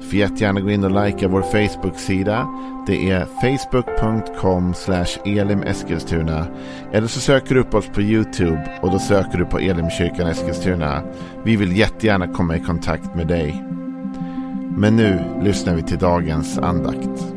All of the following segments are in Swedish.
Får jättegärna gå in och likea vår Facebook-sida. Det är facebook.com elimeskilstuna. Eller så söker du upp oss på YouTube och då söker du på Elimkyrkan Eskilstuna. Vi vill jättegärna komma i kontakt med dig. Men nu lyssnar vi till dagens andakt.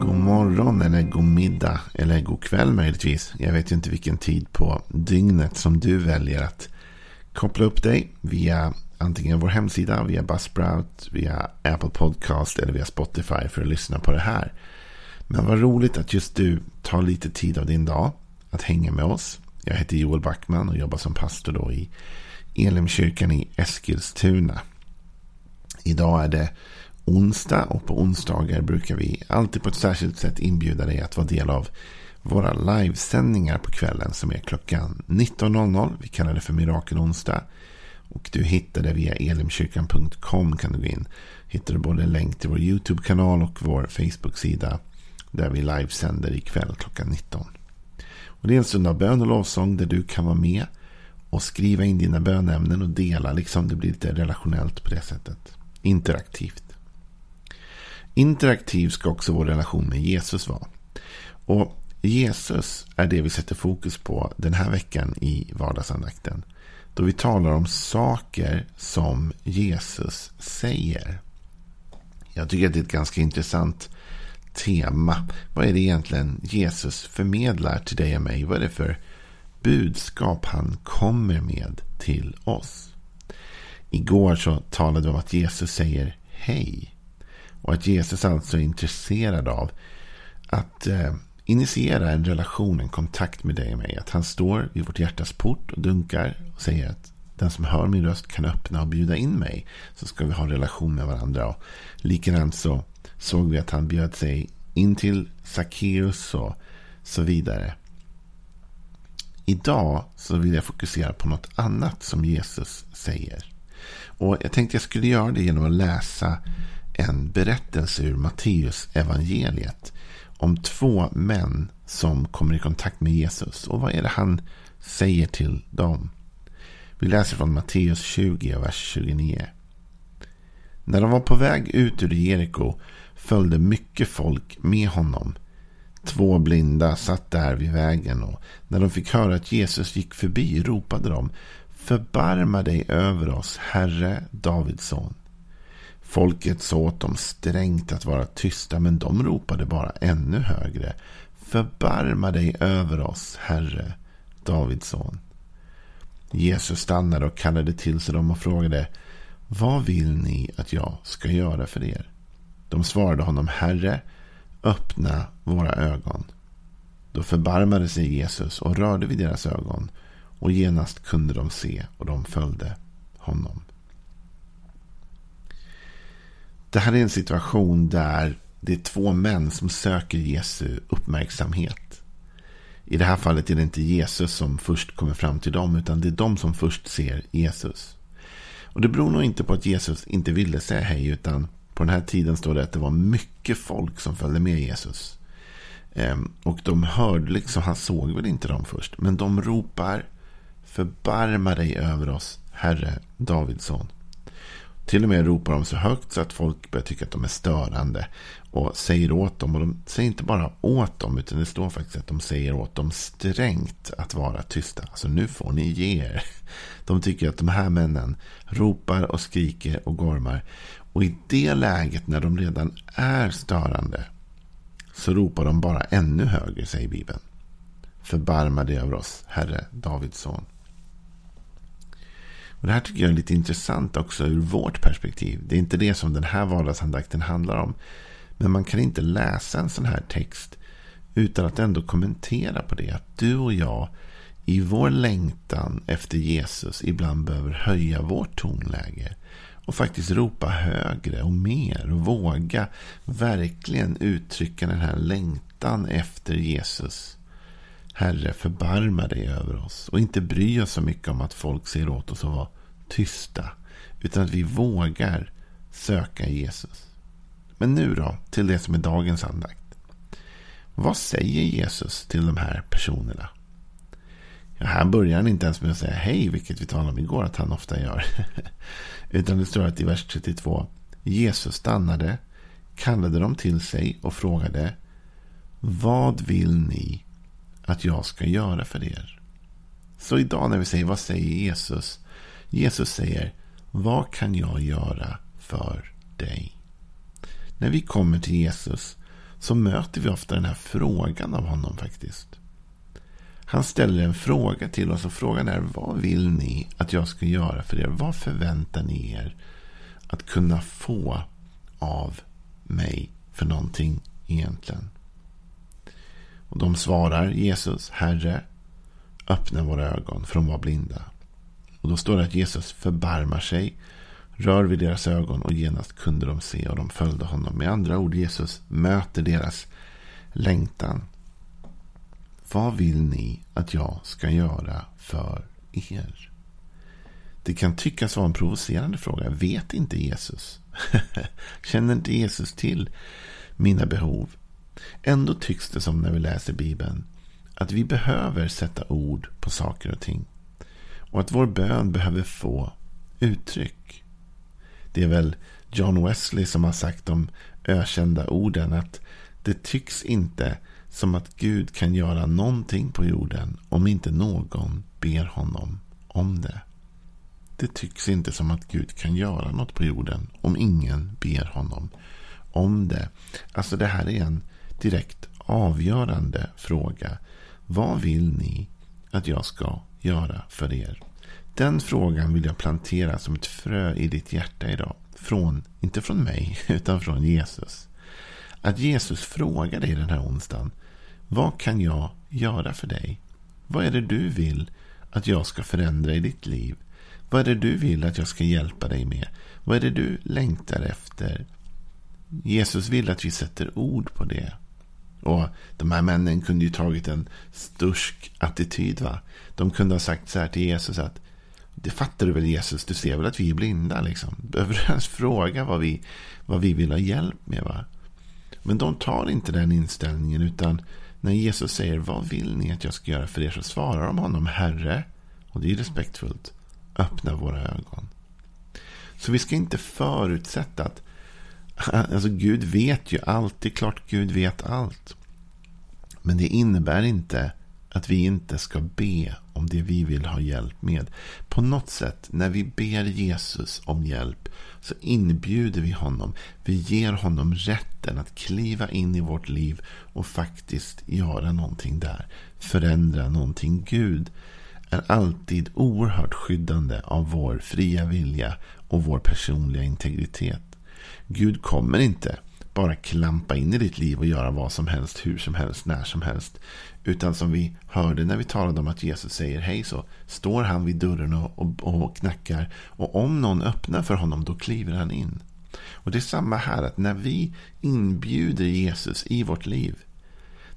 God morgon eller god middag eller god kväll möjligtvis. Jag vet ju inte vilken tid på dygnet som du väljer att koppla upp dig via antingen vår hemsida, via Buzzsprout, via Apple Podcast eller via Spotify för att lyssna på det här. Men vad roligt att just du tar lite tid av din dag att hänga med oss. Jag heter Joel Backman och jobbar som pastor då i Elimkyrkan i Eskilstuna. Idag är det onsdag och på onsdagar brukar vi alltid på ett särskilt sätt inbjuda dig att vara del av våra livesändningar på kvällen som är klockan 19.00. Vi kallar det för Mirakelonsdag. Och du hittar det via elimkyrkan.com kan du gå in. Hittar du både en länk till vår YouTube-kanal och vår Facebook-sida. Där vi livesänder ikväll klockan 19. Och det är en stund av bön och lovsång där du kan vara med. Och skriva in dina bönämnen och dela. Liksom det blir lite relationellt på det sättet. Interaktivt. Interaktiv ska också vår relation med Jesus vara. Och Jesus är det vi sätter fokus på den här veckan i vardagsandakten. Då vi talar om saker som Jesus säger. Jag tycker att det är ett ganska intressant tema. Vad är det egentligen Jesus förmedlar till dig och mig? Vad är det för budskap han kommer med till oss? Igår så talade vi om att Jesus säger hej. Och att Jesus alltså är intresserad av att eh, initierar initiera en relation, en kontakt med dig och mig. Att han står vid vårt hjärtas port och dunkar och säger att den som hör min röst kan öppna och bjuda in mig. Så ska vi ha en relation med varandra. Och likadant så såg vi att han bjöd sig in till Sackeus och så vidare. Idag så vill jag fokusera på något annat som Jesus säger. Och jag tänkte jag skulle göra det genom att läsa en berättelse ur Matteus evangeliet om två män som kommer i kontakt med Jesus. Och vad är det han säger till dem? Vi läser från Matteus 20, vers 29. När de var på väg ut ur Jeriko följde mycket folk med honom. Två blinda satt där vid vägen och när de fick höra att Jesus gick förbi ropade de Förbarma dig över oss, Herre Davids son. Folket sa åt dem strängt att vara tysta, men de ropade bara ännu högre. Förbarma dig över oss, Herre, Davids son. Jesus stannade och kallade till sig dem och frågade Vad vill ni att jag ska göra för er? De svarade honom Herre, öppna våra ögon. Då förbarmade sig Jesus och rörde vid deras ögon och genast kunde de se och de följde honom. Det här är en situation där det är två män som söker Jesu uppmärksamhet. I det här fallet är det inte Jesus som först kommer fram till dem, utan det är de som först ser Jesus. Och Det beror nog inte på att Jesus inte ville säga hej, utan på den här tiden står det att det var mycket folk som följde med Jesus. Ehm, och de hörde, liksom, han såg väl inte dem först, men de ropar Förbarma dig över oss, Herre Davidsson. Till och med ropar de så högt så att folk börjar tycka att de är störande. Och säger åt dem. Och de säger inte bara åt dem. Utan det står faktiskt att de säger åt dem strängt att vara tysta. Alltså nu får ni ge er. De tycker att de här männen ropar och skriker och gormar. Och i det läget när de redan är störande. Så ropar de bara ännu högre, säger Bibeln. Förbarma dig över oss, Herre Davids son. Och Det här tycker jag är lite intressant också ur vårt perspektiv. Det är inte det som den här vardagsandakten handlar om. Men man kan inte läsa en sån här text utan att ändå kommentera på det. Att du och jag i vår längtan efter Jesus ibland behöver höja vårt tonläge. Och faktiskt ropa högre och mer och våga verkligen uttrycka den här längtan efter Jesus Herre, förbarma dig över oss och inte bry oss så mycket om att folk ser åt oss att vara tysta. Utan att vi vågar söka Jesus. Men nu då, till det som är dagens andakt. Vad säger Jesus till de här personerna? Ja, här börjar han inte ens med att säga hej, vilket vi talade om igår att han ofta gör. Utan det står att i vers 32. Jesus stannade, kallade dem till sig och frågade. Vad vill ni att jag ska göra för er? Så idag när vi säger vad säger Jesus? Jesus säger vad kan jag göra för dig? När vi kommer till Jesus så möter vi ofta den här frågan av honom faktiskt. Han ställer en fråga till oss och frågan är vad vill ni att jag ska göra för er? Vad förväntar ni er att kunna få av mig för någonting egentligen? Och de svarar Jesus, Herre, öppna våra ögon för de var blinda. Och då står det att Jesus förbarmar sig, rör vid deras ögon och genast kunde de se och de följde honom. Med andra ord, Jesus möter deras längtan. Vad vill ni att jag ska göra för er? Det kan tyckas vara en provocerande fråga. Vet inte Jesus? Känner inte Jesus till mina behov? Ändå tycks det som när vi läser Bibeln att vi behöver sätta ord på saker och ting. Och att vår bön behöver få uttryck. Det är väl John Wesley som har sagt de ökända orden att det tycks inte som att Gud kan göra någonting på jorden om inte någon ber honom om det. Det tycks inte som att Gud kan göra något på jorden om ingen ber honom om det. Alltså det här är en direkt avgörande fråga. Vad vill ni att jag ska göra för er? Den frågan vill jag plantera som ett frö i ditt hjärta idag. Från, inte från mig, utan från Jesus. Att Jesus frågar dig den här onsdagen. Vad kan jag göra för dig? Vad är det du vill att jag ska förändra i ditt liv? Vad är det du vill att jag ska hjälpa dig med? Vad är det du längtar efter? Jesus vill att vi sätter ord på det. Och de här männen kunde ju tagit en stursk attityd. Va? De kunde ha sagt så här till Jesus att det fattar du väl Jesus, du ser väl att vi är blinda liksom. Behöver du ens fråga vad vi, vad vi vill ha hjälp med? va? Men de tar inte den inställningen utan när Jesus säger vad vill ni att jag ska göra för er så svarar de honom Herre. Och det är respektfullt. Öppna våra ögon. Så vi ska inte förutsätta att Alltså, alltså Gud vet ju allt. Det är klart Gud vet allt. Men det innebär inte att vi inte ska be om det vi vill ha hjälp med. På något sätt, när vi ber Jesus om hjälp så inbjuder vi honom. Vi ger honom rätten att kliva in i vårt liv och faktiskt göra någonting där. Förändra någonting. Gud är alltid oerhört skyddande av vår fria vilja och vår personliga integritet. Gud kommer inte bara klampa in i ditt liv och göra vad som helst, hur som helst, när som helst. Utan som vi hörde när vi talade om att Jesus säger hej så står han vid dörren och, och, och knackar. Och om någon öppnar för honom då kliver han in. Och det är samma här att när vi inbjuder Jesus i vårt liv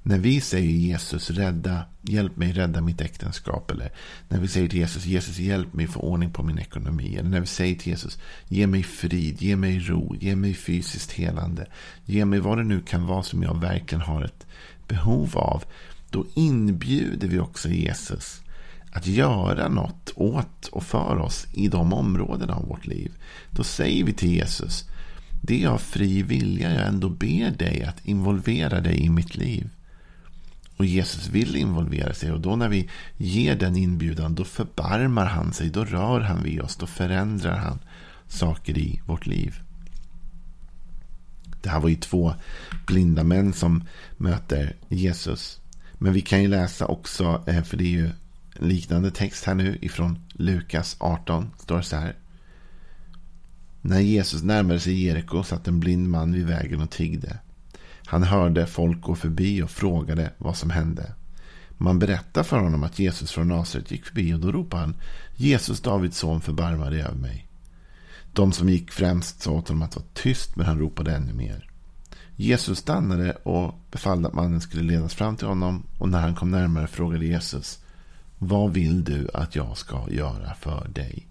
när vi säger Jesus, rädda, hjälp mig rädda mitt äktenskap. Eller när vi säger till Jesus, Jesus hjälp mig få ordning på min ekonomi. Eller när vi säger till Jesus, ge mig frid, ge mig ro, ge mig fysiskt helande. Ge mig vad det nu kan vara som jag verkligen har ett behov av. Då inbjuder vi också Jesus att göra något åt och för oss i de områdena av vårt liv. Då säger vi till Jesus, det är av fri vilja jag ändå ber dig att involvera dig i mitt liv. Och Jesus vill involvera sig. Och då när vi ger den inbjudan, då förbarmar han sig. Då rör han vid oss. Då förändrar han saker i vårt liv. Det här var ju två blinda män som möter Jesus. Men vi kan ju läsa också, eh, för det är ju en liknande text här nu ifrån Lukas 18. Står det så här. När Jesus närmade sig Jeriko satt en blind man vid vägen och tiggde. Han hörde folk gå förbi och frågade vad som hände. Man berättade för honom att Jesus från Nasaret gick förbi och då ropade han Jesus, Davids son, förbarma dig över mig. De som gick främst sa åt honom att vara tyst men han ropade ännu mer. Jesus stannade och befallde att mannen skulle ledas fram till honom. Och när han kom närmare frågade Jesus. Vad vill du att jag ska göra för dig?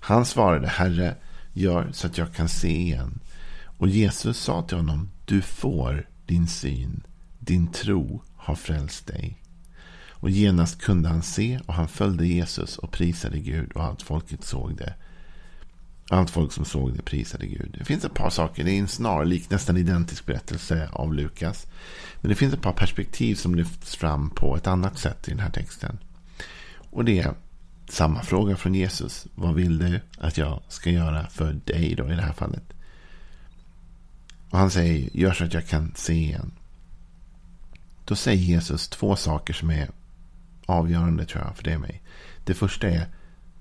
Han svarade, Herre, gör så att jag kan se igen. Och Jesus sa till honom, du får din syn. Din tro har frälst dig. Och genast kunde han se och han följde Jesus och prisade Gud och allt folket såg det. Allt folk som såg det prisade Gud. Det finns ett par saker. Det är en snarlik, nästan identisk berättelse av Lukas. Men det finns ett par perspektiv som lyfts fram på ett annat sätt i den här texten. Och det är samma fråga från Jesus. Vad vill du att jag ska göra för dig då i det här fallet? Och han säger, gör så att jag kan se igen. Då säger Jesus två saker som är avgörande tror jag för dig och mig. Det första är,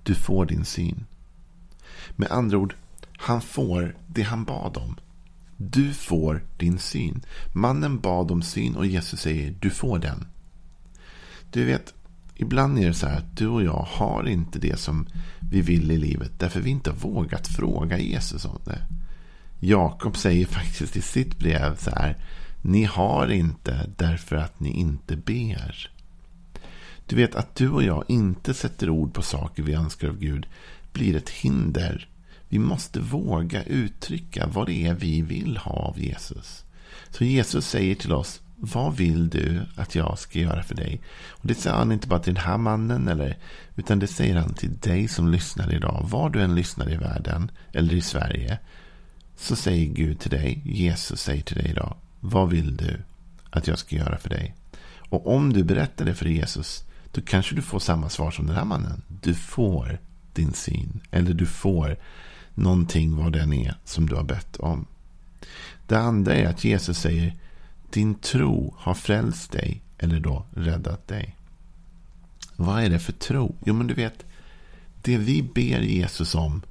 du får din syn. Med andra ord, han får det han bad om. Du får din syn. Mannen bad om syn och Jesus säger, du får den. Du vet, ibland är det så här att du och jag har inte det som vi vill i livet. Därför vi inte har vågat fråga Jesus om det. Jakob säger faktiskt i sitt brev så här. Ni har inte därför att ni inte ber. Du vet att du och jag inte sätter ord på saker vi önskar av Gud blir ett hinder. Vi måste våga uttrycka vad det är vi vill ha av Jesus. Så Jesus säger till oss, vad vill du att jag ska göra för dig? Och Det säger han inte bara till den här mannen, eller, utan det säger han till dig som lyssnar idag. Var du än lyssnar i världen, eller i Sverige, så säger Gud till dig, Jesus säger till dig idag, vad vill du att jag ska göra för dig? Och om du berättar det för Jesus, då kanske du får samma svar som den här mannen. Du får din syn. Eller du får någonting vad den är som du har bett om. Det andra är att Jesus säger din tro har frälst dig eller då räddat dig. Vad är det för tro? Jo, men du vet, det vi ber Jesus om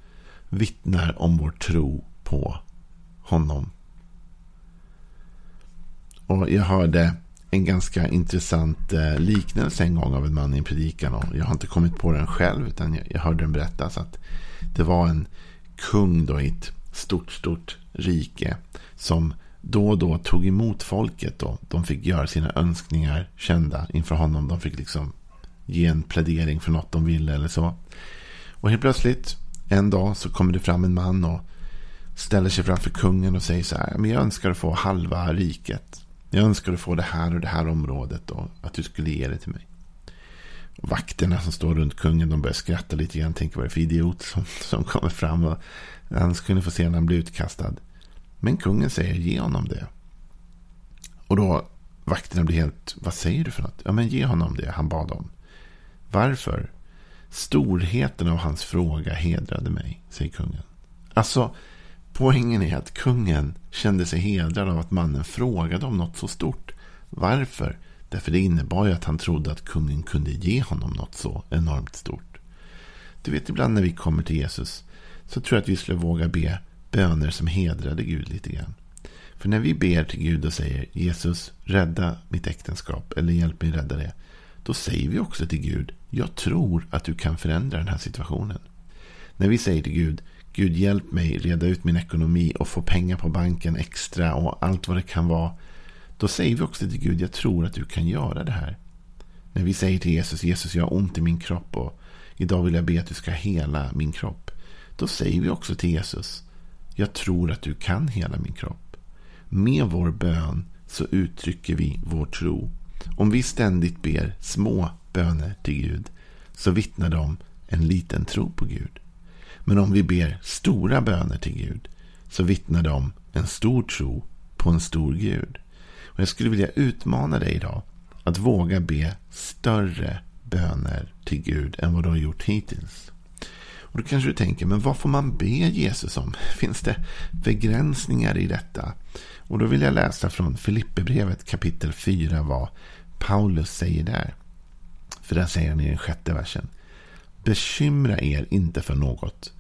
vittnar om vår tro på honom. Och jag hörde en ganska intressant eh, liknelse en gång av en man i en predikan. Och jag har inte kommit på den själv utan jag, jag hörde den berättas. att Det var en kung då i ett stort, stort rike. Som då och då tog emot folket. Då. De fick göra sina önskningar kända inför honom. De fick liksom ge en plädering för något de ville eller så. Och helt plötsligt en dag så kommer det fram en man och ställer sig framför kungen och säger så här. Men jag önskar att få halva riket. Jag önskar att få det här och det här området och att du skulle ge det till mig. Och vakterna som står runt kungen de börjar skratta lite grann. Tänker vad det är för idiot som, som kommer fram. Och han skulle få se när han blir utkastad. Men kungen säger ge honom det. Och då vakterna blir helt, vad säger du för något? Ja men ge honom det han bad om. Varför? Storheten av hans fråga hedrade mig, säger kungen. Alltså, Poängen är att kungen kände sig hedrad av att mannen frågade om något så stort. Varför? Därför det innebar ju att han trodde att kungen kunde ge honom något så enormt stort. Du vet, ibland när vi kommer till Jesus så tror jag att vi skulle våga be böner som hedrade Gud lite grann. För när vi ber till Gud och säger Jesus, rädda mitt äktenskap eller hjälp mig rädda det. Då säger vi också till Gud, jag tror att du kan förändra den här situationen. När vi säger till Gud, Gud hjälp mig reda ut min ekonomi och få pengar på banken extra och allt vad det kan vara. Då säger vi också till Gud, jag tror att du kan göra det här. När vi säger till Jesus, Jesus jag har ont i min kropp och idag vill jag be att du ska hela min kropp. Då säger vi också till Jesus, jag tror att du kan hela min kropp. Med vår bön så uttrycker vi vår tro. Om vi ständigt ber små böner till Gud så vittnar de om en liten tro på Gud. Men om vi ber stora böner till Gud så vittnar de om en stor tro på en stor Gud. Och Jag skulle vilja utmana dig idag att våga be större böner till Gud än vad du har gjort hittills. Och Då kanske du tänker, men vad får man be Jesus om? Finns det begränsningar i detta? Och Då vill jag läsa från Filipperbrevet kapitel 4 vad Paulus säger där. För där säger han i den sjätte versen. Bekymra er inte för något,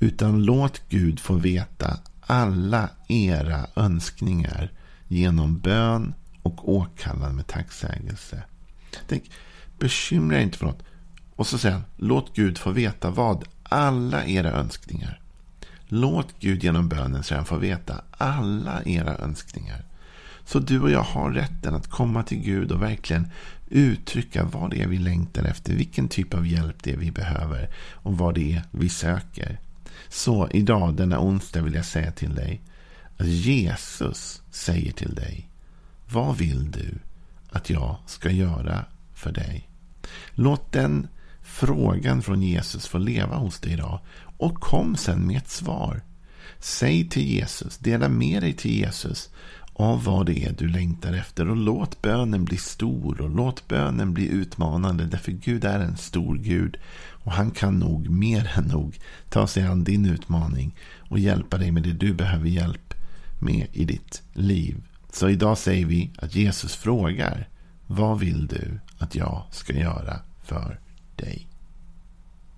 utan låt Gud få veta alla era önskningar genom bön och åkallan med tacksägelse. Tänk, bekymra er inte för något. Och så säger han, låt Gud få veta vad? Alla era önskningar. Låt Gud genom bönen sedan få veta alla era önskningar. Så du och jag har rätten att komma till Gud och verkligen uttrycka vad det är vi längtar efter, vilken typ av hjälp det är vi behöver och vad det är vi söker. Så idag, denna onsdag, vill jag säga till dig att Jesus säger till dig Vad vill du att jag ska göra för dig? Låt den frågan från Jesus få leva hos dig idag och kom sen med ett svar. Säg till Jesus, dela med dig till Jesus av vad det är du längtar efter och låt bönen bli stor och låt bönen bli utmanande därför Gud är en stor Gud och han kan nog mer än nog ta sig an din utmaning och hjälpa dig med det du behöver hjälp med i ditt liv. Så idag säger vi att Jesus frågar vad vill du att jag ska göra för dig?